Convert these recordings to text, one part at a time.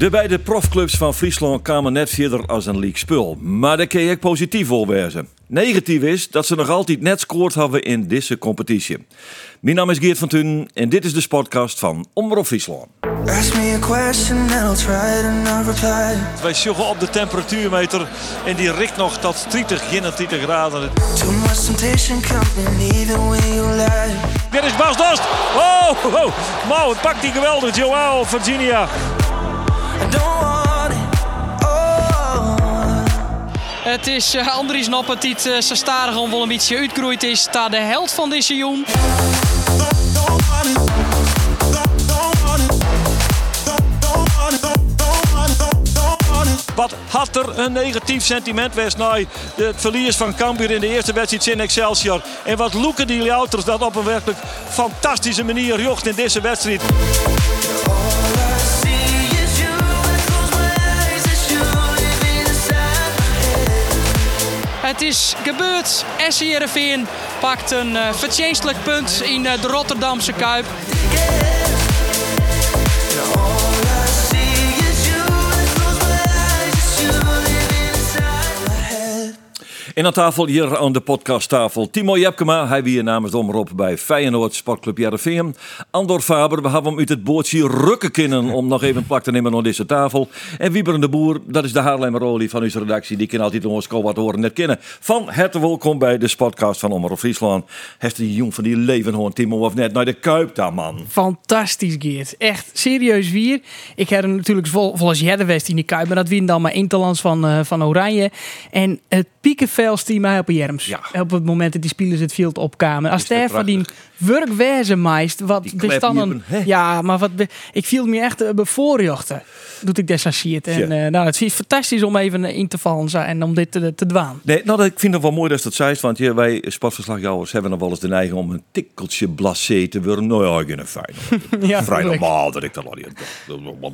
De beide profclubs van Friesland kwamen net verder als een league spul. Maar daar kun je ook positief voor wezen. Negatief is dat ze nog altijd net scoort hebben in deze competitie. Mijn naam is Geert van Thun en dit is de podcast van Omroep Friesland. Ask me a question and I'll try to not reply. Wij sjoggen op de temperatuurmeter en die richt nog tot 30, 30 graden. Too much temptation company either way you lie. Dit is Bas Dost. Oh, oh, oh. Mouw, het pakt die geweldig. Joao, Virginia. Het is uh, Andries Noppert die het uh, zijn stadion wel een beetje uitgroeid is. Staat de held van dit seizoen. Wat had er een negatief sentiment was na het verlies van Cambuur in de eerste wedstrijd in Excelsior. En wat Loeken die Louters dat op een werkelijk fantastische manier jocht in deze wedstrijd. Het is gebeurd. SC pakt een uh, verdienstelijk punt in uh, de Rotterdamse Kuip. En aan tafel hier aan de podcasttafel Timo Jepkema, hij wie namens omroep bij Feyenoord Sportclub Jereveen. Andor Faber, we hebben hem uit het bootje rukken kunnen om nog even plak te nemen aan deze tafel. En Wieber de Boer, dat is de Haarlemmer Olie van onze redactie, die kan altijd ons wat horen net kennen. Van harte welkom bij de podcast van Omroep Friesland. Heeft die jong van die leven hoorn Timo of net naar de Kuip daar man. Fantastisch, Geert. Echt serieus weer. Ik heb er natuurlijk vol, de West in de Kuip, maar dat win dan maar Interlands van, uh, van Oranje. En het die mij op Jerms. Ja. Op het moment dat die spelers het veld opkwamen. Als daar van die werkwezen meist, wat bestanden. hè? Ja, maar wat ik viel me echt uh, bevoorrechten. Doet ik desasseerd. En Ja. eh, nou, het is fantastisch om even eh, in te vallen en om dit te, te dwaan. Nee, nou, dat- ik vind het wel mooi dat je dat zei, want ja, wij sportverslagjouwers hebben nog wel eens de neiging om een tikkeltje blasé te worden. Nou ja, ik ben een fijn. Ja, Vrij normaal dat ik dat al niet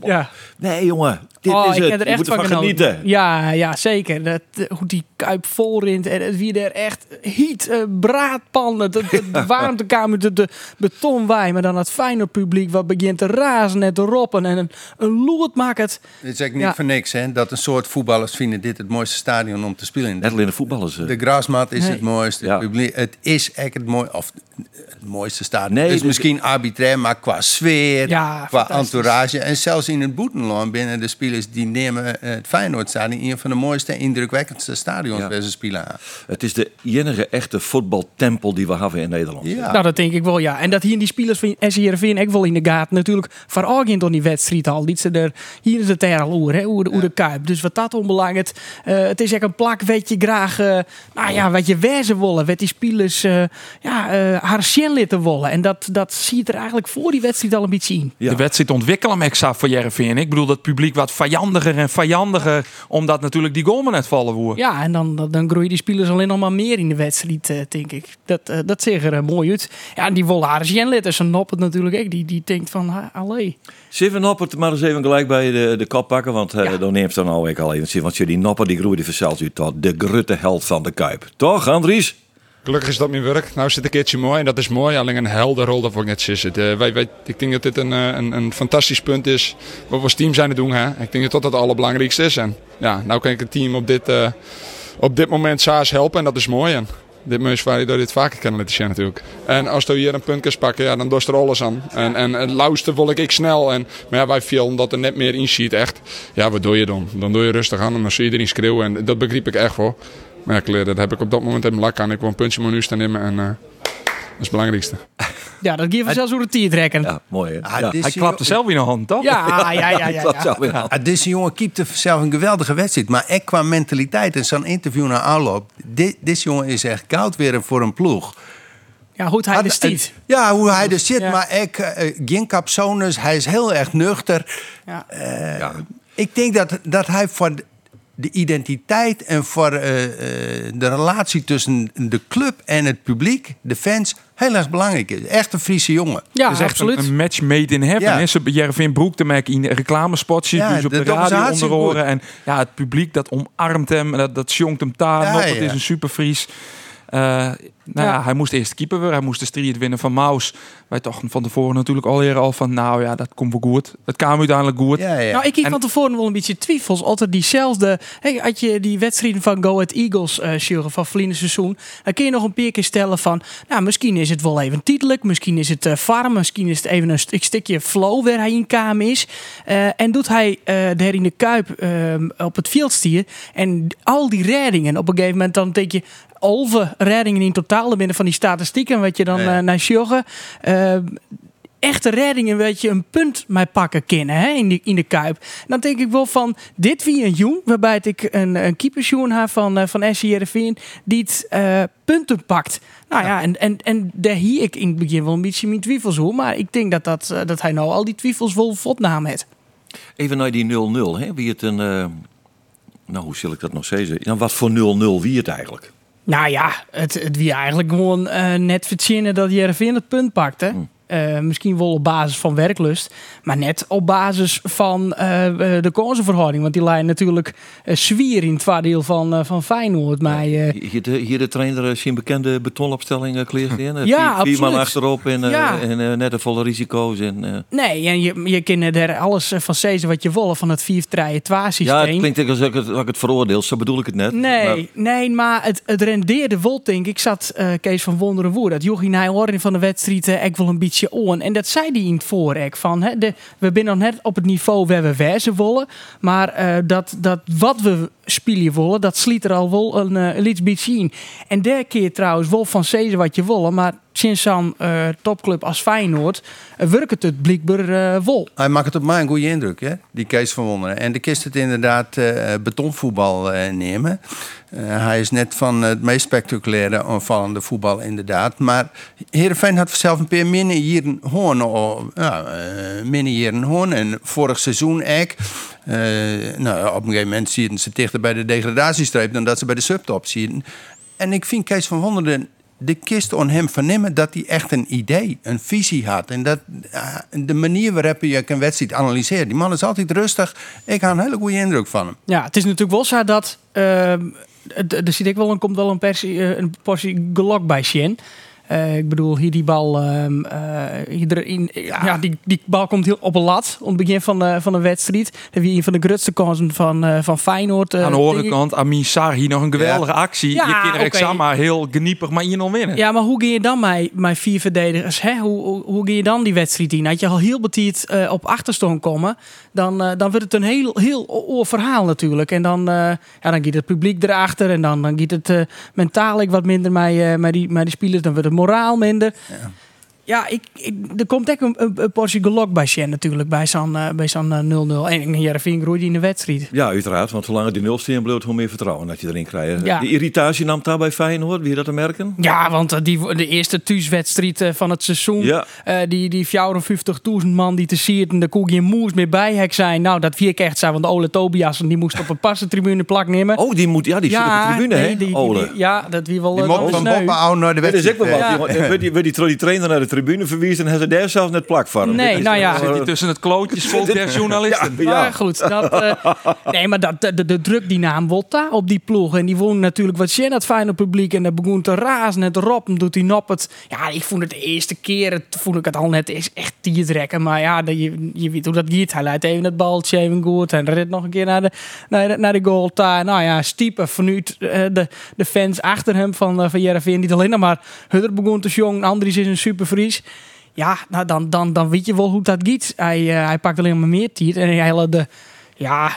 Ja. Nee, jongen, dit Oh, is ik het. Je moet van ervan genieten. Ja, ja, zeker. Dat, eh, hoe die kuip vol rint en het wie er echt heat, eh, braadpannen, de, de, de warmtekamer, de, de betonwij, maar dan het fijne publiek wat begint te razen en te roppen en een, een loert maakt het. Het is eigenlijk niet Ja. voor niks, hè? Dat een soort voetballers vinden dit het mooiste stadion om te spelen. Net alleen de voetballers. eh. De grasmat is Nee. het mooiste. Ja. Het publiek- Het is echt het mooiste, of het mooiste stadion. Nee, is misschien arbitrair, maar qua sfeer, Ja, qua entourage. En zelfs in het Boetenland binnen de spelers die nemen eh, het Feyenoordstadion een van de mooiste en indrukwekkendste stadions Ja. waar ze spelen. Het is de enige echte voetbaltempel die we hebben in Nederland. Ja. Nou, dat denk ik wel, ja. En dat hier die spelers van SCRV ook wel in de gaten natuurlijk verargend door die wedstrijd al. Niet ze er, hier is het er al hè, de, hoe de kuip. Dus wat dat onbelangrijk. eh het is echt een plak, weet je graag, eh, nou ja, wat je wezen willen. Wat die spelers, eh, ja, eh haar zien laten willen. En dat, dat zie je er eigenlijk voor die wedstrijd al een beetje in. Ja. De wedstrijd ontwikkelen hem extra voor Jereveen. Ik bedoel dat publiek wat vijandiger en vijandiger, omdat natuurlijk die goal maar net vallen worden. Ja, en dan, dan, dan groeien die spelers alleen nog maar meer in de wedstrijd, eh, denk ik. Dat, eh, dat zegt er eh, mooi uit. Ja, en die haar zien laten. Ze noppen natuurlijk ook. Die, die denkt van, ha, allee. Zeven noppert maar eens even gelijk bij de, de kop pakken, want eh, Ja. dan neemt ze dan al ik al even zien. Want die nopper die groeide vanzelf uit tot de grutte held van de Kuip. Toch, Andries? Gelukkig is dat mijn werk. Nou zit een keertje mooi en dat is mooi. Alleen een helder rol daarvoor net zit. Wij, wij, ik denk dat dit een, een, een fantastisch punt is wat we als team zijn te doen. Hè? Ik denk dat dat het allerbelangrijkste is. En ja, nou kan ik het team op dit, eh, op dit moment saars helpen en dat is mooi. En dit waar je door dit vaker kan laten natuurlijk. En als je hier een punt pakken, ja, dan dorst er alles aan. En, en het luisteren wil ik, ik snel. En, maar ja, wij vielen dat er net meer in ziet echt. Ja, wat doe je dan? Dan doe je rustig aan en dan zie je iedereen schreeuwen. En dat begreep ik echt hoor. Maar ja, dat heb ik op dat moment mijn lak aan. Ik wil een puntje menu staan nemen en eh, dat is het belangrijkste. Ja, dat geeft zelfs hoe de tier trekken. Ja, Ja, mooi hè? Ah, ja. dit- Hij klapte zelf weer een hand, toch? ja, ja, ja. ja, weer wel. Ah, deze jongen keepte zelf een geweldige wedstrijd. Maar echt qua mentaliteit en zo'n interview naar aanloop. Dit, deze jongen is echt koud weer voor een ploeg. Ja, goed, hij de stiet. Ja, hoe hij er zit. Ja. Maar ik, eh, geen capsones. Hij is heel erg nuchter. Ja. Eh, Ik denk dat, dat hij voor de identiteit en voor eh, eh, de relatie tussen de club en het publiek, de fans, heel erg belangrijk is. Echt een Friese jongen. Ja, Het is echt absoluut. een, een match made in heaven. Ja. Ze Jervin Broek te maken in reclamespotjes, Ja, dus op de radio onder oren. En ja, het publiek dat omarmt hem, dat, dat jongt hem daar Ja, nog. Het is een superfries. Eh nou ja. Ja. hij moest eerst keeper worden. Hij moest de strijd winnen van Maus. Wij dachten van tevoren natuurlijk al eerder al van... nou ja, dat komt wel goed. Het kwam uiteindelijk goed. Ja, ja. Nou, ik heb En- van tevoren wel een beetje twijfels. Altijd diezelfde. Hey, had je die wedstrijden van Go Ahead Eagles eh sjuggen van verleden seizoen, dan kun je nog een paar keer stellen van, nou, misschien is het wel even titelijk, misschien is het eh farm, misschien is het even een st- stukje flow waar hij in kaam is. Eh, en doet hij eh daar in de kuip ehm, op het veld stier en al die reddingen op een gegeven moment dan denk je. Olve reddingen in totaal binnen van die statistieken, wat je dan eh, naar sjoggen. Ehm, echte reddingen weet je een punt mij pakken kunnen hè, in, de, in de Kuip. Dan denk ik wel van, dit wie een joen, waarbij ik een, een keepersjoen ha van, uh, van SC Heerenveen, die het eh, punten pakt. Nou ja, en, en, en daar hier ik in het begin wel een beetje mijn twijfels hoe, maar ik denk dat, dat, eh, dat hij nou al die twijfels wel volnaam heeft. Even naar die 0-0. hè. Wie het een... eh, nou, hoe zal ik dat nog zeggen? Ja, wat voor 0-0 wie het eigenlijk? Nou ja, het, het wie eigenlijk gewoon eh, net verzinnen dat Heerenveen het punt pakt. Hè? Eh, misschien wel op basis van werklust, maar net op basis van eh, eh, de kansenverhouding. Want die lijn natuurlijk eh, zwier in het voordeel van, van Feyenoord. Maar Hier de, hier de trainer zijn bekende betonopstelling uh, kleert in. Ja, vier, vier man achterop en, Ja. en net een volle risico's. En, nee, en je, je kunt er alles van zeggen wat je wil van het 4 3 2 ja, systeem. het klinkt als ik het, als ik het veroordeel. Zo bedoel ik het net. Nee, Maar- nee, maar het, het rendeerde wel, denk ik. Ik zat Kees van Wonderen woord. Dat Jochie Nijhoorn van de wedstrijd ik wel een beetje En dat zei hij in het voorrek. Van, hè, de, we zijn nog net op het niveau waar we wezen willen. Maar eh, dat, dat wat we spelen willen, dat sliet er al wel een, eh, een iets beetje in. En daar keer trouwens wel van zeggen wat je wil. Maar sinds zo'n eh, topclub als Feyenoord uh, werkt het het blijkbaar eh wel. Hij maakt het op mij een goede indruk, hè? die Kees van Wonderen. En de kist het inderdaad eh, betonvoetbal eh, nemen. Eh, hij is net van het meest spectaculaire aanvallende voetbal, inderdaad. Maar Heerenveen had zelf een paar minder hier hoorn. eh, hier hoorn. En vorig seizoen ook. Eh, nou, op een gegeven moment zitten ze dichter bij de degradatiestreep dan dat ze bij de subtop zitten. En ik vind Kees van Wonderen de kist on hem vernemen dat hij echt een idee, een visie had. En dat eh, de manier waarop je een wedstrijd analyseert. Die man is altijd rustig. Ik had een hele goede indruk van hem. Ja, het is natuurlijk wel zo dat. d- er zit ik wel een, komt wel een, persie, eh, een portie gelok bij Shen. Eh, ik bedoel, hier die bal. ehm, eh, ja. die, die bal komt heel op een lat. Op het begin van de, van de wedstrijd. Dat wie een van de grootste kansen van, eh, van Feyenoord. Aan de andere kant, Amin Sarr hier nog een geweldige actie. Ja, je er oké. okay. maar heel geniepig maar hier nog winnen. Ja, maar hoe ga je dan met, met vier verdedigers? Hè? Hoe, hoe, hoe ga je dan die wedstrijd in? Had je al heel betiert eh, op achterstand komen, dan, dan wordt het een heel, heel oor verhaal natuurlijk. En dan, eh, ja, dan gaat het publiek erachter en dan, dan gaat het mentaal ik wat minder met, met, die, met die spelers. Dan wordt het moraal minder. Ja, ik, ik, er komt echt een, een, een portie gelok bij Shen natuurlijk, bij zo'n eh, bij zo'n eh, 0-0. En Heerenveen groeit in de wedstrijd. Ja, uiteraard. Want zolang die nul steen bloot, hoe meer vertrouwen dat je erin krijgt. Ja. Die irritatie nam daar bij Feyenoord. Wie je dat te merken? Ja, want eh, die, de eerste thuiswedstrijd eh, van het seizoen. Ja. eh, die, die 54.000 man die te ziet en de koe geen moes meer bij hek zijn. Nou, dat vier echt zijn, want de Ole Tobias die moest op een passentribune plak nemen. Oh, die moet, ja, die zit op de tribune, nee, hè? Ole. die- ja, dat wie wel Die eh, mocht van sneu. Bob oude naar de Dat is ook wedstrijd. wel wat. Ja. Die- Wil die, wil die, die trainer naar de tribune verwiezen en hij ze daar zelfs net plak van. Nee, nou ja. Zit hij tussen het klootjes vol der journalisten. Ja, Maar goed, dat, eh, nee, maar dat, de, de druk die naam daar op die ploeg. En die wonen natuurlijk wat Sjen het fijne publiek. En dat begon te razen en te roppen. Doet hij nop het. Ja, ik vond het de eerste keer, het, vond ik het al net is echt trekken. Maar ja, dat, je, je weet hoe dat gaat. Hij leidt even het baltje even goed. En redt nog een keer naar de, naar de, naar de goal. daar. Nou ja, stiepen vanuit eh, de, de fans achter hem van, uh, van Jereveen. Niet alleen maar Hudder begon te jong. Andries is een Ja, nou dan, dan, dan weet je wel hoe dat gaat. Hij, eh, hij pakt alleen maar meer tijd. En hij had de, ja,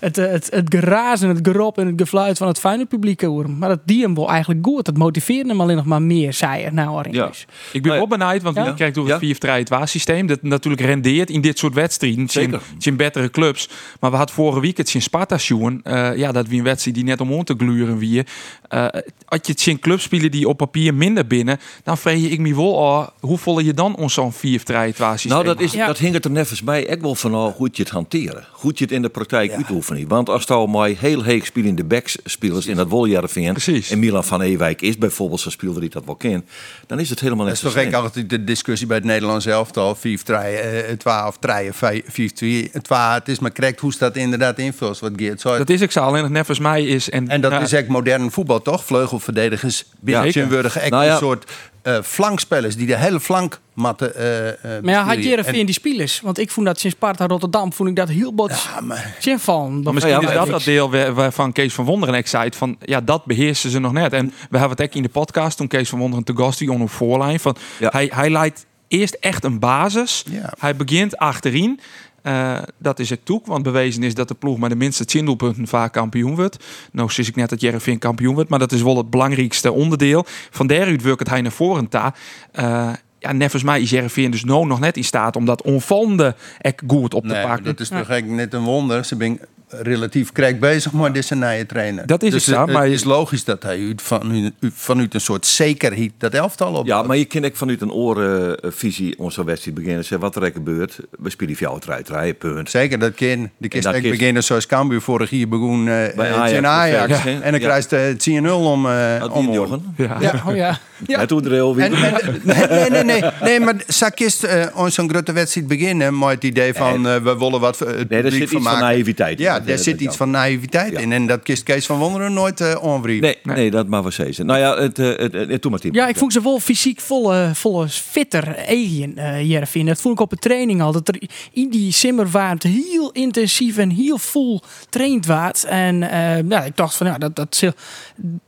het, eh, het, het geraas en het gerop en het gefluit van het fijne publiek horen. Maar dat die hem wel eigenlijk goed. Dat motiveerde hem alleen nog maar meer, zei er nou al Ja. dus. Ik ben wel benieuwd, want Ja. je krijgt door het 4 3 2 systeem dat natuurlijk rendeert in dit soort wedstrijden. Zeker. Het zijn betere clubs. Maar we hadden vorige week het in Sparta sjoen. eh, ja, dat wie een wedstrijd die net om om te gluren wie. Eh als je het zien club spelen die op papier minder binnen, dan vreeg ik me wel hoe volle je dan ons zo'n 4 3 2 systeem? Nou, dat, is, Ja. dat hing het er nevens bij. Ik wil van nou goed je het hanteren. Goed moet je het in de praktijk uitoefenen? Want als je maar heel heeg spelende backs spelers in dat Woljerveen Precies. en Milan van Ewijk is bijvoorbeeld zo'n speler die dat wel kent, dan is het helemaal Dat is zo toch slim. ook altijd de discussie bij het Nederlands elftal. 4 3 12 3 4 2 12 Het is maar correct hoe ze dat inderdaad invult, wat Geert zei. Dat is ik zo, alleen het net volgens mij is... En, En dat nou, is echt modern voetbal, toch? Vleugelverdedigers, beetje echt Nou ja. een soort eh, flankspelers die de hele flank matten. eh eh, Maar ja, had. Jereveen En- die spelers? Want ik vond dat sinds Sparta Rotterdam vond ik dat heel bot Ja, maar zin van. Maar misschien Ja, is dat dat deel waar- waarvan Kees van Wonderen ik zei van ja dat beheersen ze nog net en we hebben het ook in de podcast toen Kees van Wonderen te gast die op voorlijn van Ja. hij hij leidt eerst echt een basis Ja. hij begint achterin Eh, dat is het toek, want bewezen is dat de ploeg met de minste tjindelpunten vaak kampioen wordt. Nou, zie ik net dat Jereveen kampioen wordt, maar dat is wel het belangrijkste onderdeel. Van daaruit werkt hij naar voren ta. Eh, ja, net volgens mij is Jereveen dus nou nog net in staat om dat onvallende ek goed op te nee, pakken. dat is toch eigenlijk net een wonder. Ze zijn relatief krek bezig, maar dit is een nieuwe trainer. Dat is dus het zo, het, maar- het is logisch dat hij uit- van, vanuit een soort zekerheid dat elftal op. Ja, maar je kan ook vanuit een orenvisie onze wedstrijd beginnen. Zeggen wat er ook gebeurt. We spelen voor jou het rijden, punt. Zeker, dat kind. De kist kist- beginnen zoals Cambuur vorig jaar begon eh Bij eh, Ajax? En dan Ja. krijgt het 10-0 om, eh Dat om ja. Ja, oh ja. ja. En toen er heel En, weer. en- nee, nee, nee, nee, nee, maar Sakist uh, on zo'n grote wedstrijd beginnen met het idee van eh, we willen wat eh, het Nee, publiek daar zit iets van naïviteit. Ja, Dat, daar eh, zit iets van naïviteit Ja. in en dat kist Kees van Wonderen nooit uh. Nee, nee, dat mag wel zeggen. Nou ja, het, eh, het, het, het, doe maar. Ja, ik vond ze wel fysiek volle, volle fitter eigen uh, Jereveen. Dat vond ik op de training al. Dat er in die simmerwarmte heel intensief en heel vol traind waard. En eh, ja, ik dacht van ja, dat, dat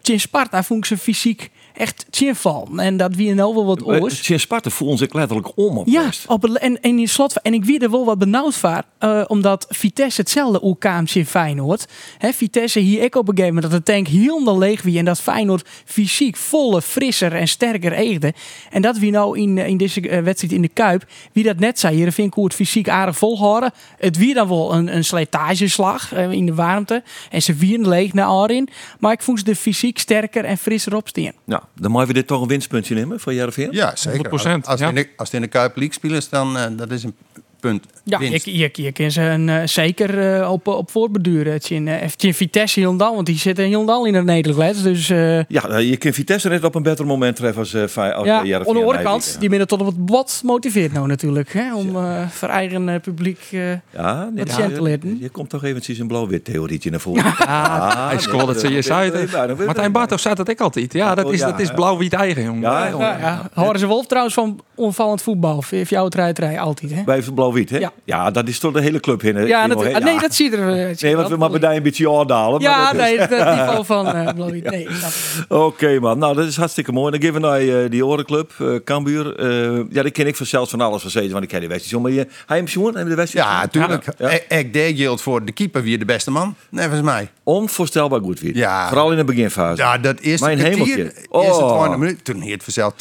in Sparta vond ik ze fysiek echt zinval. En dat wie nou wel wat Eh, oors. Sinds Sparta voelen zich letterlijk om op Ja, op en, en in slot. En ik weet er wel wat benauwd van. eh, omdat Vitesse hetzelfde OKMC in Feyenoord. Hè, Vitesse hier ik op een gegeven moment dat de tank helemaal leeg wie. En dat Feyenoord fysiek volle, frisser en sterker eegde. En dat wie nou in, in deze eh, wedstrijd in de Kuip. Wie dat net zei. Hier vind ik hoe het fysiek aardig volhouden. Het wie dan wel een, een slijtageslag eh, in de warmte. En ze vieren leeg naar Arin. Maar ik vond ze de fysiek sterker en frisser opstaan. Ja, dan mogen we dit toch een winstpuntje nemen voor Jereveen? Ja, zeker. 100%, Als, als, ja. het in de, als het in de Kuip League spelen is, dan uh, dat is een punt. Ja, winst. je, je, je kan ze een, uh, zeker uh, op, op voorbeduren. Het is in, uh, in Vitesse want die zitten helemaal in het Nederlands. Dus uh, Ja, je kunt Vitesse net op een beter moment treffen als, uh, als ja, aan de andere Nijmegen, kant, ja. die binnen tot op het bot motiveert nou natuurlijk. Hè, om uh, voor eigen uh, publiek... Uh, Ja, nee, Wat ja, je, eten. je komt toch eventjes een blauw-wit theorietje naar voren. Ah, hij scoorde het zo je zei nee, het. nee, nee, nee, Martijn nee. Bartels zei dat ik altijd. Ja, dat Oh, is, dat is blauw-wit eigen, jongen. Ja. Horen ze Wolf trouwens van onvallend voetbal. Voor jou truiterij altijd, hè? Bij blauw-wit, hè? Ja. Ja. dat is toch de hele club in. Ja, dat, nee, dat zie je er... uh, zie je Nee, want we maar bij een beetje aandalen. Ja, maar dat is- nee, dat niveau van uh, Blauw-wit. Nee, ik het. Oké man, nou dat is hartstikke mooi. Dan geven we naar eh, die orenclub, eh Cambuur. Eh, ja, die ken ik vanzelfs van alles van want ik ken die wedstrijd. Maar je, hij hem heb je de wedstrijd? Ja, gezien? tuurlijk. Ja. Ik, ik deed geldt voor de keeper wie de beste man. Nee, volgens mij. Onvoorstelbaar goed weer. Ja. Vooral in de beginfase. Ja, dat eerste Mijn hemeltje. eerste Oh. 20 minuten. Toen heet het vanzelf 2-3-0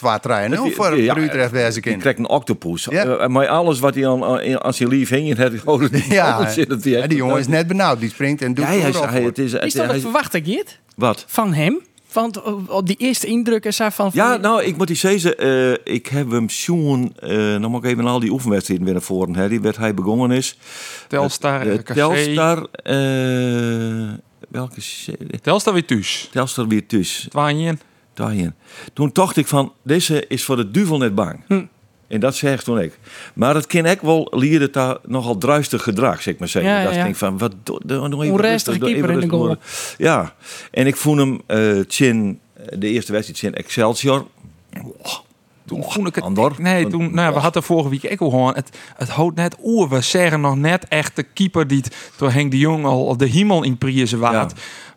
voor, Utrecht Je kind. krijgt een octopus. Ja. Eh, maar alles wat hij aan, aan zijn lief hing, het gewoon Ja, ja, die jongen is net benauwd. Die springt en doet Ja, hij voor. het is, het, Is dat hij- verwacht ik Geert? Wat? Van hem? Want uh, op die eerste indrukken zei van... Ja, nou, ik moet die zeggen, eh, ik heb hem zoen, eh nou moet ik even al die oefenwedstrijden weer naar voren, hè, die werd hij begonnen is. Telstar, Eh. Telstar, eh, welke, Telstar weer thuis. Telstar weer tussen. Twaaien. Toen dacht ik van, deze is voor de duivel net bang. Hm. En dat zeg toen ik. Maar het kan ik wel leren daar nogal druistig gedrag, zeg maar zeggen. Ja, ja, dat denk van, wat doe even Onrustige rustig, doe in de. Ja, en ik vond hem eh Chin, de eerste wedstrijd Chin Excelsior. Toen vond ik het... Andor. Nee, toen, nou, we hadden vorige week ook al gewoon... Het, het houdt net oer. We zeggen nog net echt de keeper die het door Henk de Jong al op de hemel in Priezen waard.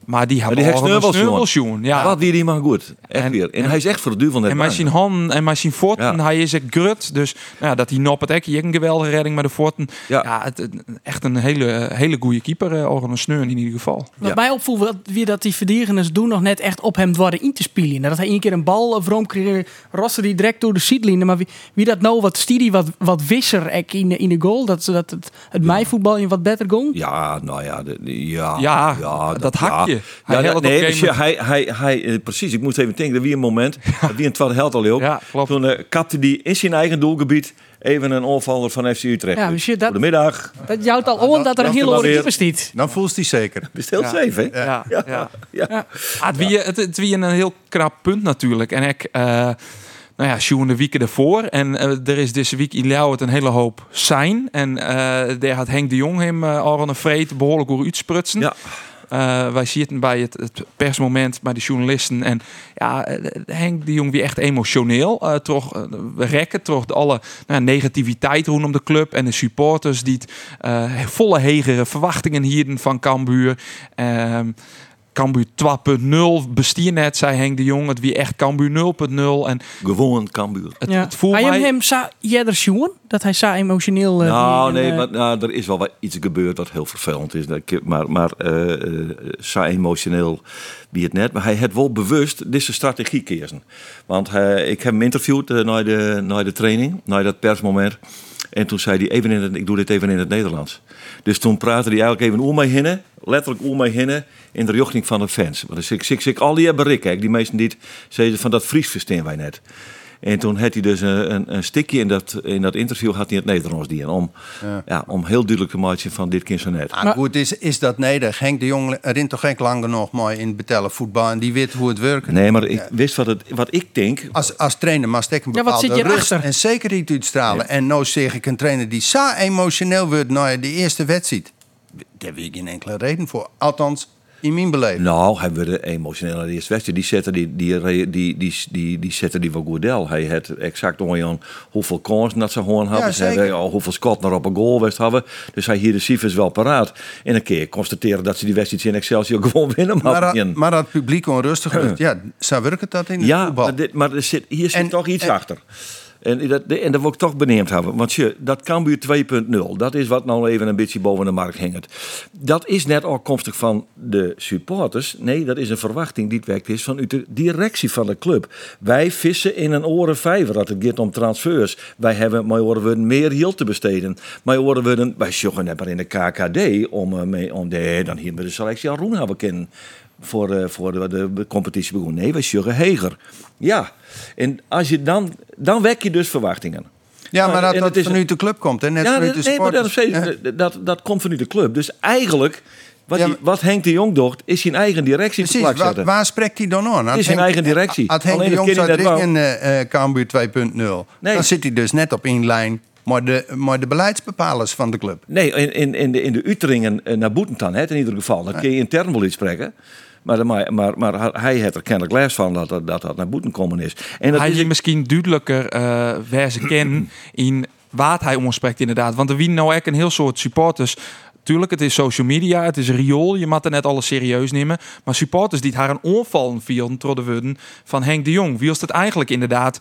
Maar die Maar had die een. Ja. Wat die die man goed. Echt En- weer. En, en- hij is echt voor de duivel net En met zijn handen en met zijn voeten, Ja. hij is een grut. Dus nou, ja, dat hij nop het ek, je een geweldige redding met de voeten. Ja. Ja, het, echt een hele, hele goede keeper, eh, of een sneur in ieder geval. Wat Ja. mij opvoel, wat- weer dat die verdedigers doen nog net echt op hem dwarren in te spelen. Dat hij één keer een bal of rom kreeg, roste die direct door de sidlijn. Maar wie, wie dat nou wat studie, wat, wat wisser ek in, de- in de goal. Dat, dat het, het meivoetbal in wat beter ging. Ja, nou ja. de- ja, Ja, dat hakje. Hij Ja, ja, op nee, dus ja, hij, hij, hij, eh, precies. Ik moest even denken, er wie een moment, dat wie een tweede held al ook. Ja, klopt. Toen eh, kapte die in zijn eigen doelgebied even een onvaller van FC Utrecht. Ja, monsieur, dat- Goedemiddag. Dat jouwt al on dat er een hele is hoge weer- keeper stiet. Dan voelt hij zeker. Besteld Ja. zeven, hè? Ja, ja. ja. Ja. Ah, het, wie, het, het wie een heel krap punt natuurlijk. En ik, eh nou ja, Sjoen de weken ervoor. En eh, er is deze week in Leeuwen een hele hoop zijn. En eh, daar had Henk de Jong hem uh, al aan een vreet behoorlijk door uitsprutsen. Ja. Eh, wij zitten bij het, persmoment bij de journalisten. En ja, eh, Henk de Jong weer echt emotioneel. eh toch eh, we rekken, toch alle nou, negativiteit rondom de club. En de supporters die het, eh, volle hegere verwachtingen hierden van Cambuur. Cambuur 2.0 bestier net, zei Henk de Jong. Het wie echt Cambuur 0.0. En Gewoon Cambuur. het, Ja. het voelt Hij mij... hem hem sa sjoen? Dat hij sa emotioneel... eh, nou, nee, eh, maar nou, er is wel wat iets gebeurd wat heel vervelend is. Dat ik- Maar, maar eh eh, zo emotioneel wie het net. Maar hij had wel bewust deze strategie kiezen. Want hij, ik heb hem interviewd na, de, na de training, na dat persmoment. En toen zei hij, even in het, ik doe dit even in het Nederlands. Dus toen praatte hij eigenlijk even om mij heen, letterlijk om mij heen, in de richting van de fans. Want dus ik, ik, ik al die hebben kijk, die meesten die zeiden van dat Fries verstaan wij net. En toen had hij dus een, een, een stukje in dat, in dat interview had hij het Nederlands die. Om, ja. om heel duidelijk te maken van dit kind zo net. Maar goed, is, is dat nederig? Henk de Jong rint toch echt lang genoeg mooi in het betellen voetbal en die weet hoe het werkt. Nee, maar ik wist wat, het, wat ik denk. Als, als trainer mag ik een Ja, wat bepaalde zit je rust erachter? en zekerheid uitstralen. En nou zeg ik een trainer die zo emotioneel wordt na de eerste wedstrijd. Daar heb ik geen enkele reden voor. Althans, in mijn beleving. Nou, emotioneel naar de eerste wedstrijd. Die zetten die, die, die, die, die, die, zetten die van Goedel. Hij had exact ongeveer hoeveel kansen dat ze gewoon hadden. Ja, ze hebben al hoeveel schot naar op een goal west hadden. Dus hij hier de cijfers wel paraat. En een keer constateren dat ze die wedstrijd in Excelsior gewoon winnen. Maar, Maar, dat- maar dat publiek onrustig ja, zo werkt dat in het ja, voetbal. maar, dit, maar er zit, hier zit En- toch iets en- achter. En dat, en dat wil ik toch beneemd hebben. Want je, dat Cambuur 2.0, dat is wat nou even een beetje boven de markt hangt. Dat is net afkomstig van de supporters. Nee, dat is een verwachting die het werkt is van de directie van de club. Wij vissen in een oren vijver dat het gaat om transfers. Wij hebben, maar horen we meer hield te besteden. Maar horen we wij maar in de KKD om, eh, mee, om de, dan hier met de selectie al Roen hebben voor, eh, voor de, competitie begon. Nee, we sjuggen heger. Ja, en als je dan, dan wek je dus verwachtingen. ja, maar dat en dat is- vanuit de club komt. Hè? Net Ja, vanuit dat, de nee, maar dat, is steeds- dat, dat komt vanuit de club. Dus eigenlijk, wat, Ja, die- maar- wat Henk de Jong doet, is zijn eigen directie te Precies, waar, waar spreekt hij dan aan? Het is zijn eigen directie. Als Henk Alleen de dat Jong zou wel. dringen eh eh, Cambuur 2.0, Nee. dan zit hij dus net op één lijn. Maar de, maar de beleidsbepalers van de club. Nee, in, in, in, de, in de Uteringen eh, naar Boetentan, hè, in ieder geval. Dan kun je intern wel iets spreken. Maar, maar, maar, maar hij heeft er kennelijk les van dat dat, dat, dat naar Boeten komen is. En dat hij is misschien duidelijker eh waar ze kennen in waar hij omspreekt inderdaad. Want er wie nou echt een heel soort supporters. Tuurlijk, het is social media, het is riool. Je mag er net alles serieus nemen. Maar supporters die het haar een onval vielen trodden van Henk de Jong. Wie is het eigenlijk inderdaad?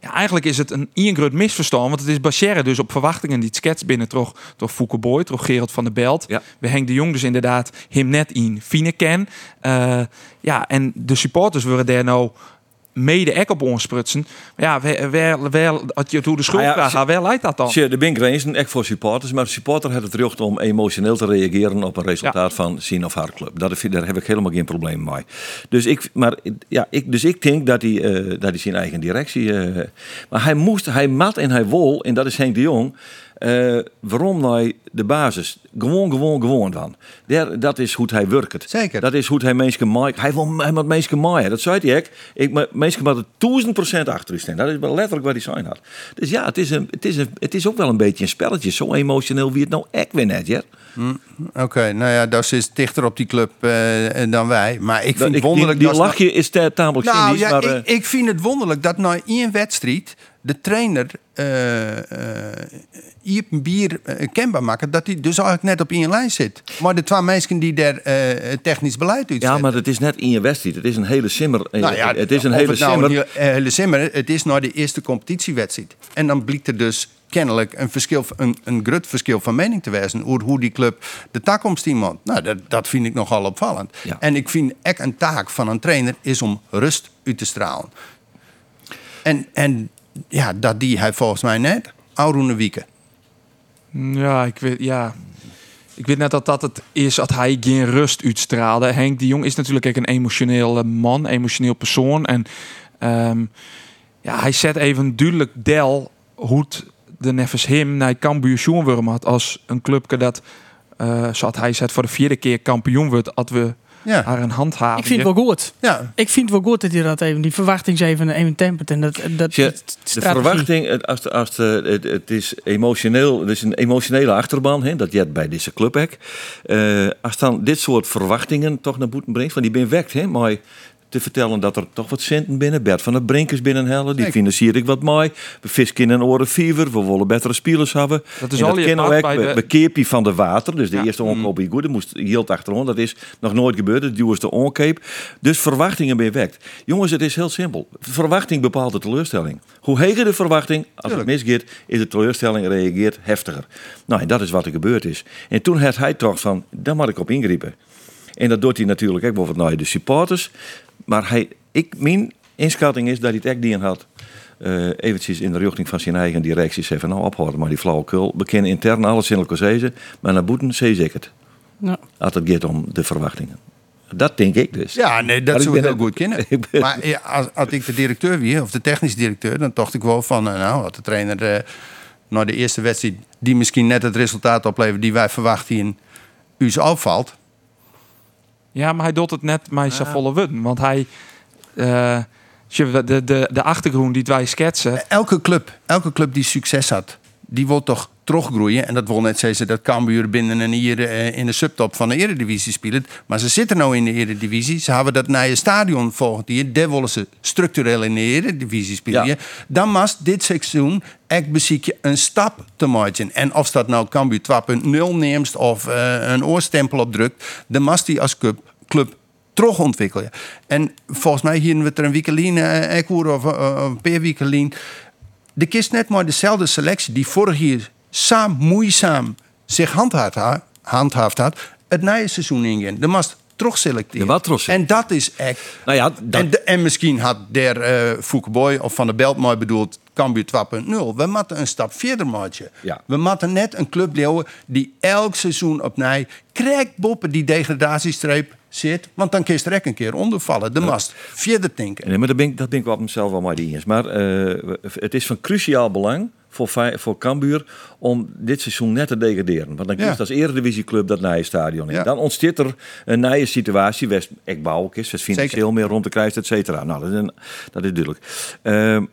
Ja, eigenlijk is het een ingrut misverstand. Want het is baseren dus op verwachtingen die het binnen toch door Fouke Boy, toch Gerald van der Belt. Ja. We Henk de Jong dus inderdaad hem net in fine ken. Eh, ja, en de supporters worden daar nou mede ek op ons ja, wel, wel, wel, als je hoe de schuld Ah ja, krijgt, ze- wel leidt dat dan. De ben grenzen echt voor supporters, maar de supporter heeft het recht om emotioneel te reageren op een resultaat van zijn of haar club. Dat, daar heb ik helemaal geen probleem mee. Dus ik, maar, ja, ik, dus ik denk dat hij, eh, dat hij zijn eigen directie. eh, maar hij moest, hij mat en hij wol, en dat is Henk de Jong. Eh, waarom naar de basis? Gewoon, gewoon, gewoon van. Daar, dat is hoe hij werkt. Zeker. Dat is hoe hij mensen maakt. Hij wil hij moet mensen maaien. Dat zei hij ook. Ik, maar mensen moeten duizend procent achter u staan. Dat is wel letterlijk wat hij zijn had. Dus ja, het is, een, het, is een, het is ook wel een beetje een spelletje. Zo emotioneel wie het nou echt weer net, ja? Oké, nou ja, dat is dichter op die club eh, dan wij. Maar ik vind Dat- het wonderlijk die, die dat... lachje is ta- tamelijk Nou cynisch, ja, maar... ik, ik vind het wonderlijk dat na één wedstrijd de trainer eh eh, hier een bier eh, kenbaar maakt dat hij dus eigenlijk net op één lijn zit. Maar de twee mensen die daar eh, technisch beleid uitzetten. ja, maar het is net in je wedstrijd. Het is een hele simmer. eh, Nou ja, het is een hele het nou simmer. een hele- simmer. Het is nou de eerste competitiewedstrijd. En dan blijkt er dus kennelijk een, verschil, een, een grut verschil van mening te wijzen over hoe die club de toekomst iemand. Nou, dat, dat vind ik nogal opvallend. Ja. En ik vind echt een taak van een trainer is om rust uit te stralen. En, en ja, dat die hij volgens mij net. Auroene Wieken. Ja, ik weet, ja. Ik weet net dat dat het is dat hij geen rust uitstraalde. Henk de Jong is natuurlijk ook een emotioneel eh, man, emotioneel persoon. En ehm, ja, hij zet even duidelijk del hoe de neffens hem naar Cambuur Sjoenwurm had als een clubje dat, eh zat hij zet voor de vierde keer kampioen wordt, dat we Ja, haar een handhaven. Ik vind het wel goed. ja. Ik vind het wel goed dat je dat even, die verwachting even, even tempert. En dat, dat, De strategie. verwachting, het- als, als, de- het, het is emotioneel, het is een emotionele achterban, hè, dat je hebt bij deze club ook. Eh, als dan dit soort verwachtingen toch naar boeten brengt, van die ben wekt, hè, maar te vertellen dat er toch wat centen binnen, Bert van der Brinkers binnenhellen, die financier ik wat mooi. We fisken in een oren fever, we willen betere spelers hebben. Dat is En al je bij de- we keepie van de water, dus de Ja. eerste onkoop is goed, dat moest hield achterom, dat is nog nooit gebeurd, de duurste onkoop. Dus verwachtingen ben wekt. Jongens, het is heel simpel. Verwachting bepaalt de teleurstelling. Hoe heger de verwachting, als het misgaat, is de teleurstelling reageert heftiger. Nou, en dat is wat er gebeurd is. En toen had hij toch van, daar moet ik op ingrijpen. En dat doet hij natuurlijk ook bijvoorbeeld naar de supporters. Maar hij, ik, mijn inschatting is dat hij het echt die had. eh eventjes in de richting van zijn eigen directie zei van nou ophouden maar die flauwekul. We kennen intern alles in elkaar zeggen, maar naar boeten zie ik het. Ja. Als het gaat om de verwachtingen. Dat denk ik dus. Ja, nee, dat zou ik heel goed kennen. ben- Maar ja, als, als ik de directeur wie, of de technisch directeur, dan dacht ik wel van, eh, nou, had de trainer eh na de eerste wedstrijd, die misschien net het resultaat oplevert die wij verwachten in u opvalt. Ja, maar hij doet het net met zijn volle wudden. Want hij... eh, de, de, de, de achtergrond die wij schetsen... Elke club, elke club die succes had, die wil toch teruggroeien. En dat wil net zeggen dat Cambuur binnen een jaar eh, in de subtop van de Eredivisie speelt. Maar ze zitten nou in de Eredivisie. Ze hebben dat je stadion volgend jaar. Daar willen ze structureel in de Eredivisie spelen. Ja. Dan must dit seizoen echt beziek je een stap te maken. En of dat nou Cambuur 2.0 neemt of eh, een oorstempel opdrukt, dan must die als club, club terug ontwikkelen. En volgens mij hier we er een weekelien, eh, ik hoor of eh, een paar. De kist net maar dezelfde selectie die vorig jaar saam moeizaam zich handhaafd, ha- handhaafd had, het nieuwe seizoen ingehen. De mast terug selecteren. Wat. En dat is echt. Nou ja, dat, En, de- en misschien had der Foukeboy of Van der Belt mooi bedoeld Cambuur 2.0. We moeten een stap verder maken. Ja. We moeten net een club leeuwen die elk seizoen opnieuw krijgt boppen die degradatiestreep zit. Want dan kun je er een keer onder vallen. De mast verder denken. Nee, maar dat ben, ik, dat ben ik wel op mezelf wel maar. Maar eh, het is van cruciaal belang voor, voor Cambuur om dit seizoen net te degraderen. Want dan Ja. kiest als eredivisieclub dat nieuwe stadion in. Ja. Dan ontstaat er een nieuwe situatie. West ik bouw is, West financieel meer rond de kruis, et cetera. Nou, dat is, een- dat is duidelijk. Ehm,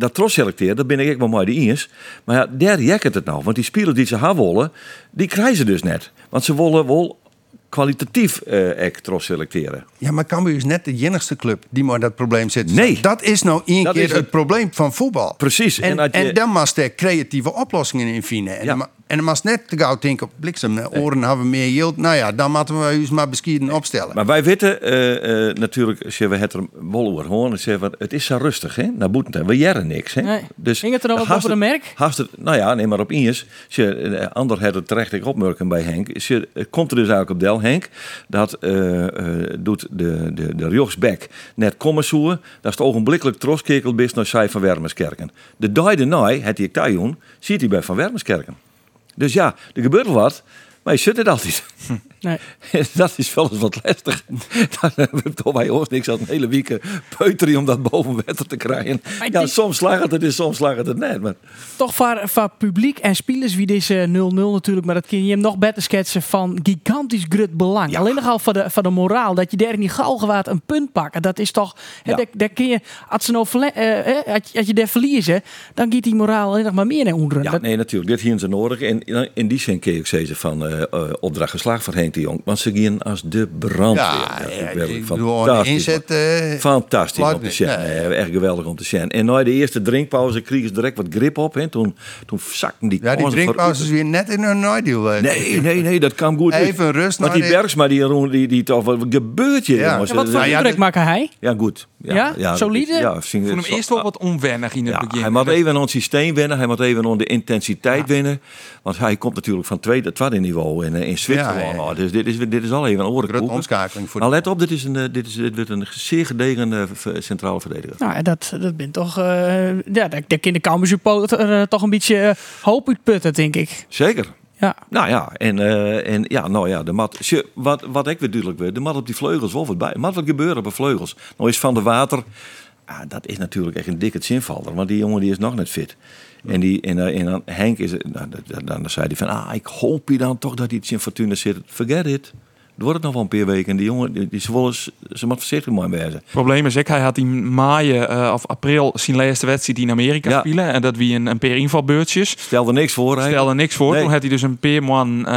dat tros selecteren, dat ben ik echt wel mooi de eens. Maar ja, daar jekkert het nou. Want die spelers die ze hebben willen, die krijgen ze dus net. Want ze willen wel kwalitatief eh echt tros selecteren. Ja, maar Cambuur is net de enigste club die maar dat probleem zit. Nee. Dat is nou één Dat keer is het, het. probleem van voetbal. Precies. En, als en, je- dan mag er creatieve oplossingen in vinden. En, Ja. dan, ma- en dan mag net te gauw denken op bliksem. Oren hebben we meer yield. Nou ja, dan moeten we ons maar beskieden opstellen. Maar wij weten eh, eh, natuurlijk, als we het er wel over horen, zeggen we, het is zo rustig, hè? Naar Boetenten. We jaren niks, hè? Nee. Ging het er haast over de merk? haast het- nou ja, nee, maar op Iers. Als je eh, ander had het terecht ik opmerken bij Henk. Je, het komt er dus eigenlijk op del, Henk, dat eh, eh, doet de, de, de Jochsbek net kommensoer. Dat is het ogenblikkelijk troskekeld bis naar zij van Wermerskerken. De dag daarna, het hij Tajoen, ziet hij bij Van Wermerskerken. Dus ja, er gebeurt wel wat, maar je zit het altijd. Nee. dat is wel eens wat lastig. Dan hebben we toch bij ons niks aan een hele week peuteren om dat boven water te krijgen. Maar Ja, soms slaagt het en soms slaagt het net. Maar Toch voor, voor publiek en spelers wie deze 0-0 natuurlijk, maar dat kun je hem nog beter schetsen van gigantisch grut belang. Alleen nog al voor de, voor de moraal, dat je daar niet gauw een punt pakken. Dat is toch, Ja. daar, daar kun je, als, ze nou eh, eh, als, je- als je daar verliezen, dan gaat die moraal alleen nog maar meer naar onderen. ja, Dat- nee, natuurlijk. Dit hier is nodig. En in- die zin kun je ook zeggen van eh, eh, opdracht geslaagd van Henk de Jong. Want ze gaan als de brandweer. Ja, ja, ik fantastisch, inzet... eh, Fantastisch om te zien. Nee. Echt geweldig om te zien. En na de eerste drinkpauze kregen ze direct wat grip op. Hè. Toen, toen zakten die ja, die drinkpauze is weer net in een nadeel. eh. Nee, nee, nee, dat kan goed. Even rust Want die Bergsma, die, die, die toch, wat gebeurt hier, Ja. jongens? Ja, wat voor Nou ja, indruk de- maken hij? Ja, goed. Ja? Solide? Ja, ik vond hem eerst wel wat onwennig in het Ja, begin. hij moet even aan het systeem wennen. Hij moet even aan de intensiteit wennen. Want hij komt natuurlijk van tweede, tweede niveau in, eh, in Zwitserland. Dus dit is, dit is al even een orenkoek. omschakeling voor Nou, de... let op, dit, is een, eh, dit, is, dit wordt een zeer gedegen eh, centrale verdediger. Nou, dat, dat ben toch, eh, ja, daar, kan de toch een beetje hoop uitputten, denk ik. Zeker. Ja. Nou ja, en, eh, en ja, nou ja, de mat. Wat, wat ik weer duidelijk weet, de mat op die vleugels wel wat bij. Mat wat gebeuren op de vleugels. Nou is van de water. Ah, dat is natuurlijk echt een dikke zinvaller, want die jongen die is nog net fit. En, die, en, eh, dan Henk is, nou, dan, dan zei hij van, ah, ik hoop je dan toch dat hij iets in Fortuna zit. Forget it. Het wordt het nog wel een paar weken. En die jongen, die, die ze moet voorzichtig mooi wezen. Het probleem is, ik, hij had in maai eh, of april zijn laatste wedstrijd in Amerika Ja. spelen. En dat wie een, een paar invalbeurtjes. Stel er niks voor. hè? Stelde niks voor. Nee. Toen had hij dus een paar man, eh,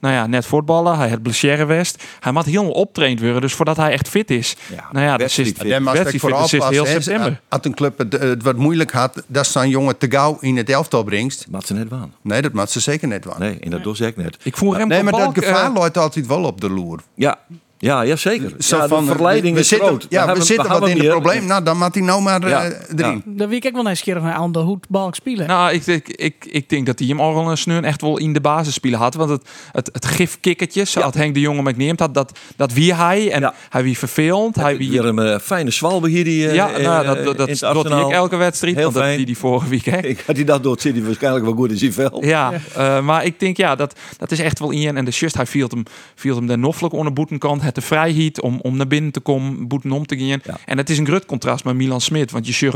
nou ja, net voetballen. Hij had blessure west. Hij moet helemaal optraind worden. Dus voordat hij echt fit is. Ja, nou ja, dat is wedstrijd fit. Heel september. Als een club het, het wat moeilijk had, dat zo'n jongen te gauw in het elftal brengt. Maat ze net waan. Nee, dat moet ze zeker net wel. Nee, en dat doe ze ik net. Ik voel hem Nee, maar dat gevaar eh, loopt altijd wel op de loer. Ja, ja, ja zeker. Zo ja, van, de verleiding we is zitten, groot. Ja, we, hebben- zitten wat in het probleem. Nou, dan moet hij nou maar Ja, eh, erin. Dan weet ik wel nieuwsgierig naar aan de hoe balk spelen. Nou, ik, ik, ik, ik denk dat hij hem al een sneur echt wel in de basis spelen had. Want het, het, het gifkikkertje, zoals Henk de Jonge McNeemt had, dat, dat wie hij. En Ja. hij wie vervelend. Hij wie... Weer een eh, fijne zwalbe hier die eh, ja, nou, dat, dat, dat, doet ook elke wedstrijd. Heel want dat fijn. die die vorige week. Hè? Ik had die dat door zit hij waarschijnlijk wel goed in zijn vel. Ja, eh, maar ik denk ja, dat, dat is echt wel in. En de just, hij viel hem, viel hem de noffelijk onder boetenkant. Het de vrijheid om, om naar binnen te komen, boeten om te gaan. Ja. En het is een groot contrast met Milan Smit. Want je zegt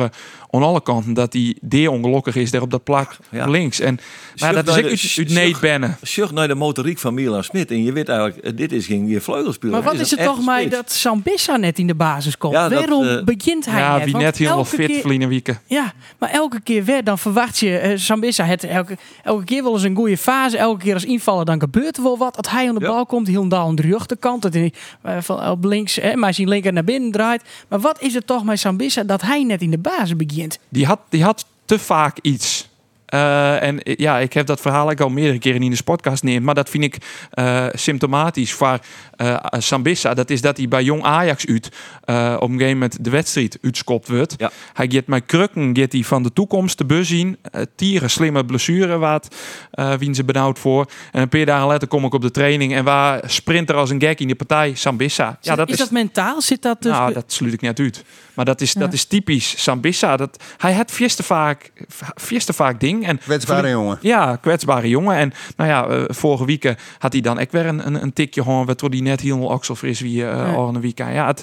aan alle kanten dat hij deer ongelukkig is daar op dat plak Ja. links. En maar dat is de- uit, nee bennen. Zucht naar de motoriek van Milan Smit. En je weet eigenlijk, eh, dit is geen weer vleugelspeler. maar wat is het toch mij spits. dat Sambissa net in de basis komt? Ja, dat, Waarom eh, begint hij Ja, net? wie net helemaal elke fit keer- verliezen wieken. Ja, maar elke keer weer, dan verwacht je eh, Sambissa het elke, elke keer wel eens een goede fase. Elke keer als invallen, dan gebeurt er wel wat. Als hij aan de Ja. bal komt, heel aan de rechterkant. Dat hij van op links, hè, maar zijn linker naar binnen draait. Maar wat is het toch met Sambissa dat hij net in de basis begint? Die had, die had te vaak iets. Eh, en eh, ja, ik heb dat verhaal ook al meerdere keren in de podcast neemt. Maar dat vind ik eh, symptomatisch voor eh Sambissa. Dat is dat hij bij jong Ajax uit eh, op een gegeven moment de wedstrijd uitskopt wordt. Ja. Hij gaat met krukken gaat hij van de toekomst te bus zien. Tieren slimme blessure wat eh wien ze benauwd voor. En een paar dagen later kom ik op de training en waar sprint er als een gek in de partij Sambissa. Ja, dat is, dat mentaal? Zit dat dus? nou, dat sluit ik net uit. Maar dat is, dat is typisch Sambissa. Dat, hij had vies te vaak, vies te vaak ding. En Kwetsbare jongen. Ja, kwetsbare jongen. En nou ja, eh, vorige week had hij dan ook weer een, een, een tikje gewoon, waardoor hij net heel akselfris wie uh, Ja. al een weekend. Ja, het,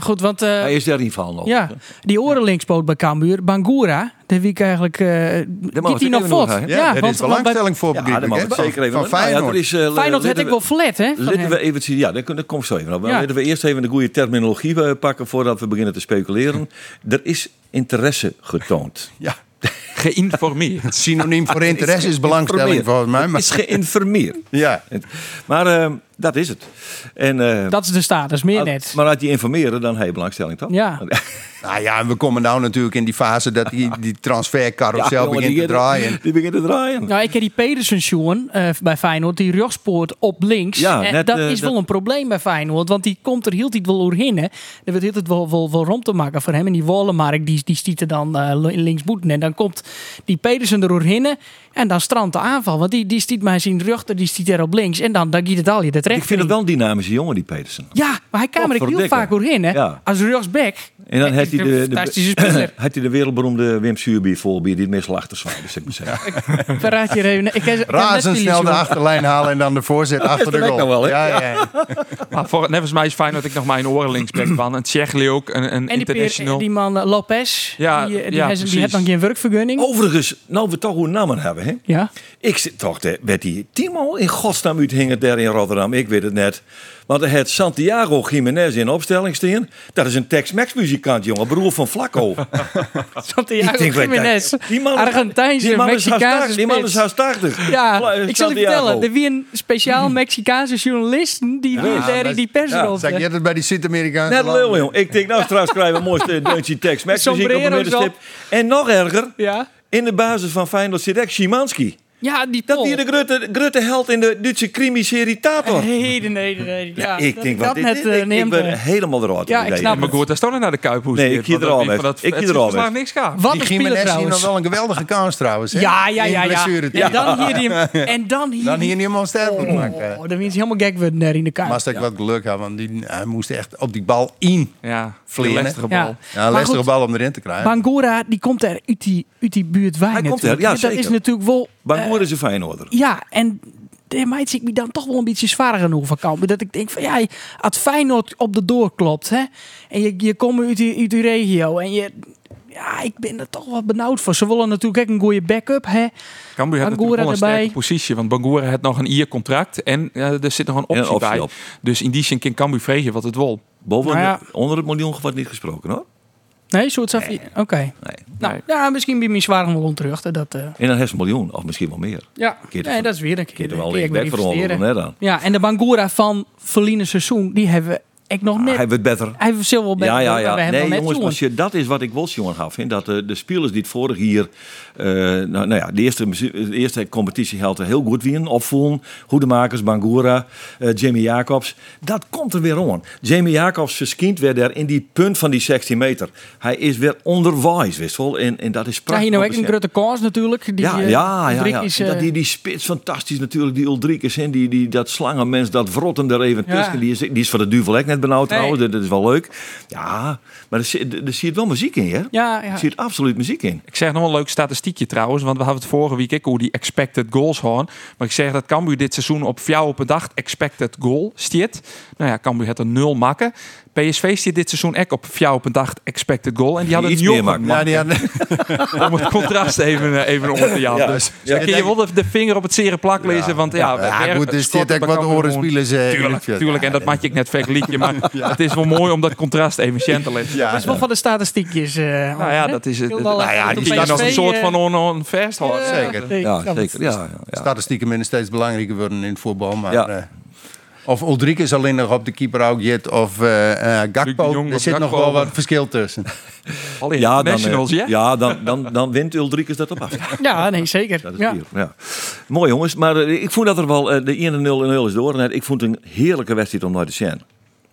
Goed, want eh, Hij is daar in val nog. ja, die orenlinkspoot bij Cambuur, Bangura, de week eigenlijk, eh ik hij nog voort. hè? Ja, Ja, er want, is want bij belangstelling voor, Ja, dat mag ik zeker even. Van Nou ja, Feyenoord. er is, eh, Feyenoord had ik we- wel flat, hè? van Laten we even, ja, dat, komt zo even. op. Ja. Laten we eerst even de goede terminologie eh, pakken voordat we beginnen te speculeren. Er is interesse getoond. Ja. Geïnformeerd. Synoniem voor interesse is belangstelling volgens mij. Maar, is geïnformeerd. ja. Maar eh, dat is het. En, eh, Dat is de status, meer net. Maar uit die informeren, dan heb je belangstelling toch? Ja. Nou ja, en we komen nou natuurlijk in die fase dat die, die transfercarousel begint die te draaien. Die begint te draaien. Nou, ik heb die Pedersen Sjoen eh, bij Feyenoord, die rechtspoort op links. Ja, en net, dat eh, is dat- wel een probleem bij Feyenoord, want die komt er heel tijd wel doorheen. Er wordt heel tijd wel, wel, wel rond te maken voor hem. En die Wallenmark, die, die stiet er dan eh, linksboeten. En dan komt die Pedersen er doorheen en dan strandt de aanval. Want die, die stiet mij zijn rug, die stiet er op links. En dan, dan giet het al je Ik vind het wel een dynamische jongen, die Petersen. Ja, maar hij kwam er heel vaak doorheen, hè. Ja. Als rechtsback. En dan heeft hij de, had hij de wereldberoemde Wim Suurby volbier die het meestal achter zwaaide, zeg maar zeggen. Verraad je even. Ik heb- ik Razendsnel de achterlijn halen en dan de voorzet achter de goal. nou wel, hè? ja, ja, ja. maar voor, net als mij is fijn dat ik nog mijn oren linksback van. En Tsjechli ook, een, een En die, international. peer, die man eh, Lopez, Ja, die, eh, die, ja, heeft, die precies. heeft dan geen werkvergunning. Overigens, nou we toch hoe namen hebben, hè? Ja. Ik zit toch, de, werd die Timo in godsnaam uithingen daar in Rotterdam? Ik weet het net. Want had Santiago Jiménez in opstelling staan. Dat is een Tex-Mex muzikant, jongen. Broer van Flacco. Santiago Jiménez. die man- Argentijnse, Mexicaanse 80. Die man is haast 80. Ja, ik zal je vertellen. Er wie een speciaal Mexicaanse journalisten die weer daar in die persrol Zeg je het bij die Zuid-Amerikaanse Net lul, jong. Ik denk, nou straks krijgen we een mooiste deuntje Tex-Mex muziek op de middenstip. En nog erger, Ja. in de basis van Feyenoord zit Szymanski. Ja, die Dat Pol. hier de grote, grote held in de Duitse crimi-serie Tator. Nee, nee, nee, nee. Ja, ik dat denk, dat dit, net dit- eh, ik, ben helemaal eruit. Ja, ik snap maar goed, daar we naar de Kuiphoes. Nee, ik hier er al weg. Ik hier er al weg. niks gaaf. Wat Die een speler Jiménez hier nog wel een geweldige kans trouwens. hè? Ja, ja, ja, ja. En dan hier die... En dan hier... Dan hier niet helemaal sterk maken. Oh, dan hij helemaal gek worden daar in de Maar kaart. als ik wat geluk had, want die, hij moest echt op die bal in. Ja, lastige Ja. bal. Ja, Maar lastige bal om erin te krijgen. Bangura, die komt er uit die, uit die buurt Wijn Hij komt er, ja, dat is natuurlijk wel... Bangoer is een Feyenoorder. Ja, en daar maakt ik me dan toch wel een beetje zwaar genoeg van Cambuur. Dat ik denk van ja, als Feyenoord op de door klopt, hè, en je, je komt uit die, uit die regio en je... Ja, ik ben er toch wel benauwd voor. Ze willen natuurlijk ook een goede backup, hè. Cambuur heeft Bangura natuurlijk wel een erbij. sterke positie. Want Bangura heeft nog een jaar contract. En er zit nog een En een optie, optie bij. op. Dus in die zin kan Cambuur vregen wat het wil. Boven Nou ja. de- onder het miljoen wordt niet gesproken hoor. Nee, het nee. Oké. Nee. Nou, Nee. ja, misschien ben je zwaar wel terug. Dat, eh, En dan heeft een miljoen, of misschien wel meer. ja, nee, dat is weer een Keer keer. er wel ik weg voor aan. Ja, en de Bangura van verliezen seizoen, die hebben we ik nog net. Hij wordt beter. Hij heeft wel beter. Ja, ja, ja. We Nee, net jongens, jongen. als je, dat is wat ik wil jongen gaf. Vind, dat de, de spelers die het vorig hier, eh, nou, nou ja, de eerste, de eerste competitie held heel goed winnen. Opvoelen, Hoedemakers, Bangura, eh, Jamie Jacobs. Dat komt er weer aan. Jamie Jacobs verschijnt weer daar in die punt van die 16 meter. Hij is weer onderwijs, wist wel. En, en dat is Ja, prachtig. hier nou om ook een grote kans natuurlijk. Die, Ja, eh, ja, ja, ja. Dat eh, die, die spits fantastisch natuurlijk, die Ulrikes en die, die, dat slangenmens, dat vrotten er even Ja. tussen. Die is, die is voor de duvel ook net benauwd Nee. trouwens, dat, is wel leuk. Ja, maar er, zit- er, er zit wel muziek in, hè? Ja, Er ja. zit absoluut muziek in. Ik zeg nog wel een leuk statistiekje trouwens. Want we hadden het vorige week ook hoe die expected goals gaan. Maar ik zeg dat Cambuur dit seizoen op 4,8 expected goal stiet. Nou ja, Cambuur had er nul makken. PSV stiet dit seizoen ook op 4,8 expected goal. En die hadden Iets een meer jongen makken. Ja, die hadden, om het contrast even, eh, even om te jagen. Ja, dus ja. dan kun je wel de, de vinger op het zere plak lezen. Want ja, ja, goed, zit bij ook wat orenspelers eh, in Tuurlijk, het vet. tuurlijk. En dat maak je ik net vergelijken. Maar het is wel mooi om dat contrast even te leggen. Ja, Dat is wel van de statistiekjes. eh, Nou ja, dat is het. Nou ja, die staan nog een soort eh, van on, vasthouden. zeker. Ja, zeker. Ja, ja, ja. Statistieken minder steeds belangrijker worden in het voetbal. Maar, eh, of Ulrike is alleen nog op de keeper ook jet of eh eh, de Gakpo. Jong Er zit nog wel wat verschil tussen. Alle Ja, dan, eh, internationals, ja? ja dan, dan, dan wint Ulrikes dat op af. Ja, nee, zeker. Dat is ja. hier, ja. Mooi jongens, maar ik vond dat er wel, de 1-0 is door. En ik vond het een heerlijke wedstrijd om naar te zien.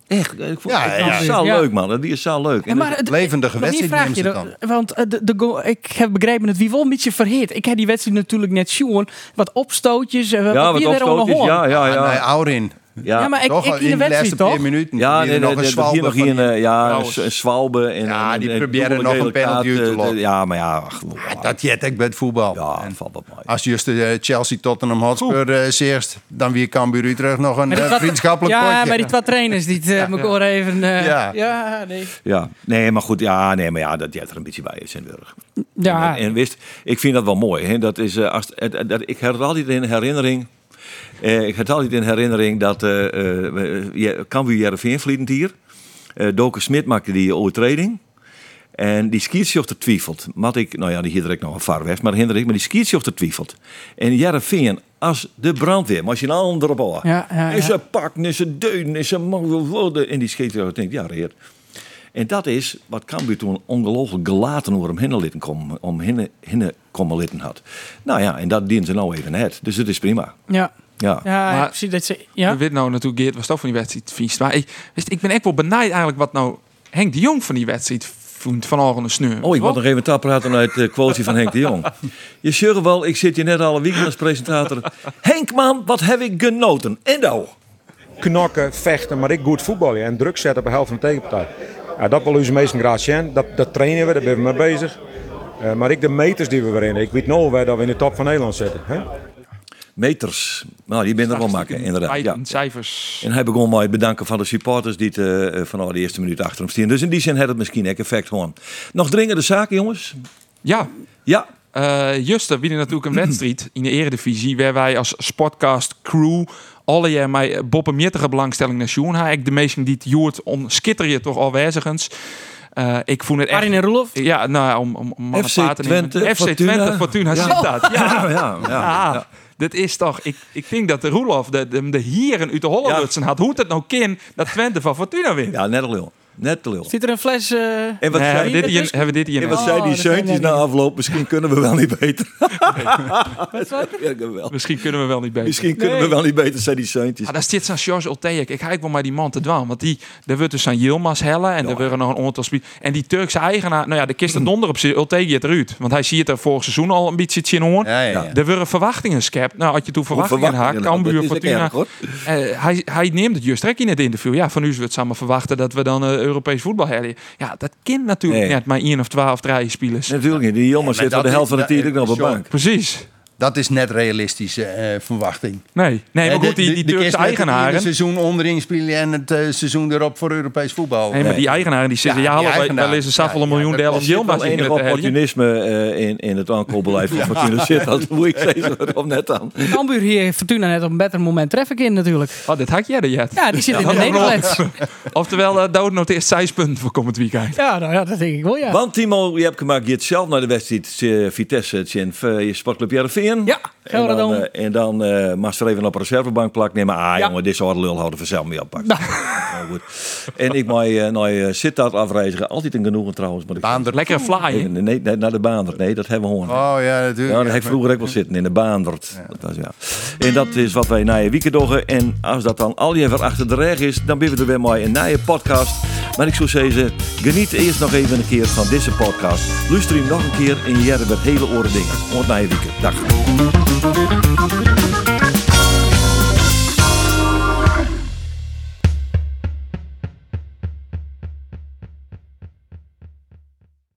Echt, ik vond Ja, het ja. zo Ja. leuk man, die is zo leuk. Ja, En maar het- het- Levendige wedstrijd dan. Want de, de goal- ik heb begrepen het wie wel een beetje verhit. Ik heb die wedstrijd natuurlijk net zien. Wat opstootjes. ja, wat opstootjes, ja, ja, Ja. Nee, ja. Aurin. Ja, maar ik, Toch ik in de laatste wedstrijd toch? minuten. Ja, Hier nee, nog nee, een nee, zwalbe hier nog een, eh, ja, een, een zwalbe. En, Ja, en- die en probeerde dubbele nog een penalty uit te lokken. Ja, maar ja, ach, Dat jet ik bij het voetbal. ja, En valt mooi. als juist de eh, Chelsea Tottenham Hotspur eh zeerst, dan weer Cambuur Utrecht nog een twee- vriendschappelijk ja, potje. bij die twee trainers die uh, elkaar even... Ja. ja. nee. Ja, nee, maar goed, ja, nee, maar ja, dat jij er een beetje bij is in Burg. Ja, En, en wist, ik vind dat wel mooi. Hè? Dat is, als, het- het- dat, ik heb het altijd in herinnering. Eh, ik heb het altijd in herinnering dat eh eh, Cambuur Jereveen vliegend hier. Eh Doke Smit maakte die overtreding. En die skietsjochter twijfelt. Mat ik, nou ja, die hier direct nog een var weg, maar Hendrik, maar die skietsjochter twijfelt. En Jereveen, als de brandweer, maar als je een ander op al. Ja, ja, Is ja. ze pakken, is ze deunen, is ze mogelijk. En die skietsjochter denkt, ja, reer. En dat is wat Cambuur toen ongelooflijk gelaten over hem heen litten komen, om heen, heen komen litten had. Nou ja, en dat dienen ze nou even net. Dus het is prima. ja. Ja. Ja, Maar- ik zie dat ze... Ja? We weten nou natuurlijk, Geert was toch van die wedstrijd vies. Maar ik, wist, ik ben echt wel benijd eigenlijk wat nou Henk de Jong van die wedstrijd vond van een sneur. Oh, ik moet nog even tapraten uit de quote van Henk de Jong. Je zegt wel, ik zit hier net alle weekend als presentator. Henk man, wat heb ik genoten. En nou? knokken, vechten, maar ik goed voetballen en druk zetten op de helft van de tegenpartij. Ja, dat wil onze meesten graag zien. Dat, dat trainen we, daar ben we mee bezig. Eh, maar ik de meters die we weer in. Ik weet nou waar dat we in de top van Nederland zitten. Hè? Meters. Nou, die ben er wel maken, inderdaad. Ja. Cijfers. En hij begon het bedanken van de supporters die het, eh, vanaf de eerste minuut achter hem stien. Dus in die zin had het misschien ook effect gewoon. Nog dringende zaken, jongens? Ja, Ja, eh Juste, wie natuurlijk een wedstrijd in de eredivisie... waar wij als sportcast crew alle jaar met Bob en Miertige belangstelling naar Sjoen. Ik de meesten die het joert om skitter je toch alwezigens. Eh ik vond het echt... Arjen en Roelof? Ja, nou, om, om, FC te nemen. Twente, FC Fortuna. Twente, Fortuna ziet dat. Ja, ja, ja. ja, Ja, dit is toch... Ik, ik denk dat de Roelof, de, de, de hieren Hollandsen had... hoe het nou kind dat Twente van Fortuna wint. Ja, net lul. Net te lul. Zit er een fles... eh, En wat Nee, zei, dit hier, hebben we dit hier en wat zei Oh, die weet zeuntjes ik na afloop? Misschien kunnen we wel niet beter. Wel. Misschien kunnen we wel niet beter. Misschien kunnen we wel niet beter, zei die zeuntjes. Ah, daar zit zo'n George Olteek. Ik ga wel maar die man te dwaan. Want die, daar wordt dus aan Yilmaz hellen. En er worden nog een aantal spie- En die Turkse eigenaar... Nou ja, de kist er donder op zich. Olteek het eruit. Want hij ziet er vorig seizoen al een beetje hoor. Ja, ja, ja. Er worden verwachtingen scapt. Nou, had je toen verwachtingen nou, Cambuur, ook Fortuna. Eh, hij, hij neemt het juist direct in het interview. Ja, van u is het samen verwachten dat we dan eh, Europees voetbal hebben. Ja, dat kind natuurlijk Nee. net maar één of twaalf drie spelers. Natuurlijk niet. Die jongen zit maar voor de helft van de tijd ook nog op de bank. Precies. Dat is net realistische eh, verwachting. Nee, nee maar Eh, goed, die, die Turkse het eigenaren... hele seizoen onderin spelen en het eh, seizoen erop voor Europees voetbal. Nee, maar die eigenaren die zeggen, Ja, ja, wel eens een zoveel Ja, een miljoen ja, delen dat of was Jilma wel enig opportunisme eh, in, in het aankoopbeleid van Fortuna Sittard. Hoe ik steeds of net aan. Cambuur hier Fortuna net op een beter moment tref ik in natuurlijk. Oh, dit had jij er jet. Ja, die zit in de dat Nederlands. Oftewel, uh, Dood noteert zes punten voor komend weekend. Ja, nou ja, dat denk ik wel, ja. Want Timo, je hebt gemaakt, je het zelf naar de wedstrijd Vitesse in je sportclub Ja, En dan, Gelderdoom. eh, en dan eh mag er even op een reservebank plak nemen. Ah Ja. jongen, dit soort lul houden vanzelf mee oppakken. Nou. Nou, goed. En ik mag uh, naar uh, Sittard afreizigen. Altijd een genoegen trouwens. Maar ik Baandert. Lekker fly, hè? Nee, nee, nee, naar de Baandert. Nee, dat hebben we gewoon. Oh ja, natuurlijk. Ja, dat heb ik vroeger ook wel zitten in de Baandert. Dat was, ja. En dat is wat wij na je weekend doen. En als dat dan al je achter de reg is, dan ben we er weer mooi een nieuwe podcast. Maar ik zou zeggen, geniet eerst nog even een keer van deze podcast. Luister hem nog een keer en je hebt weer hele oren dingen. Tot na je weekend. Dag. フフフフ。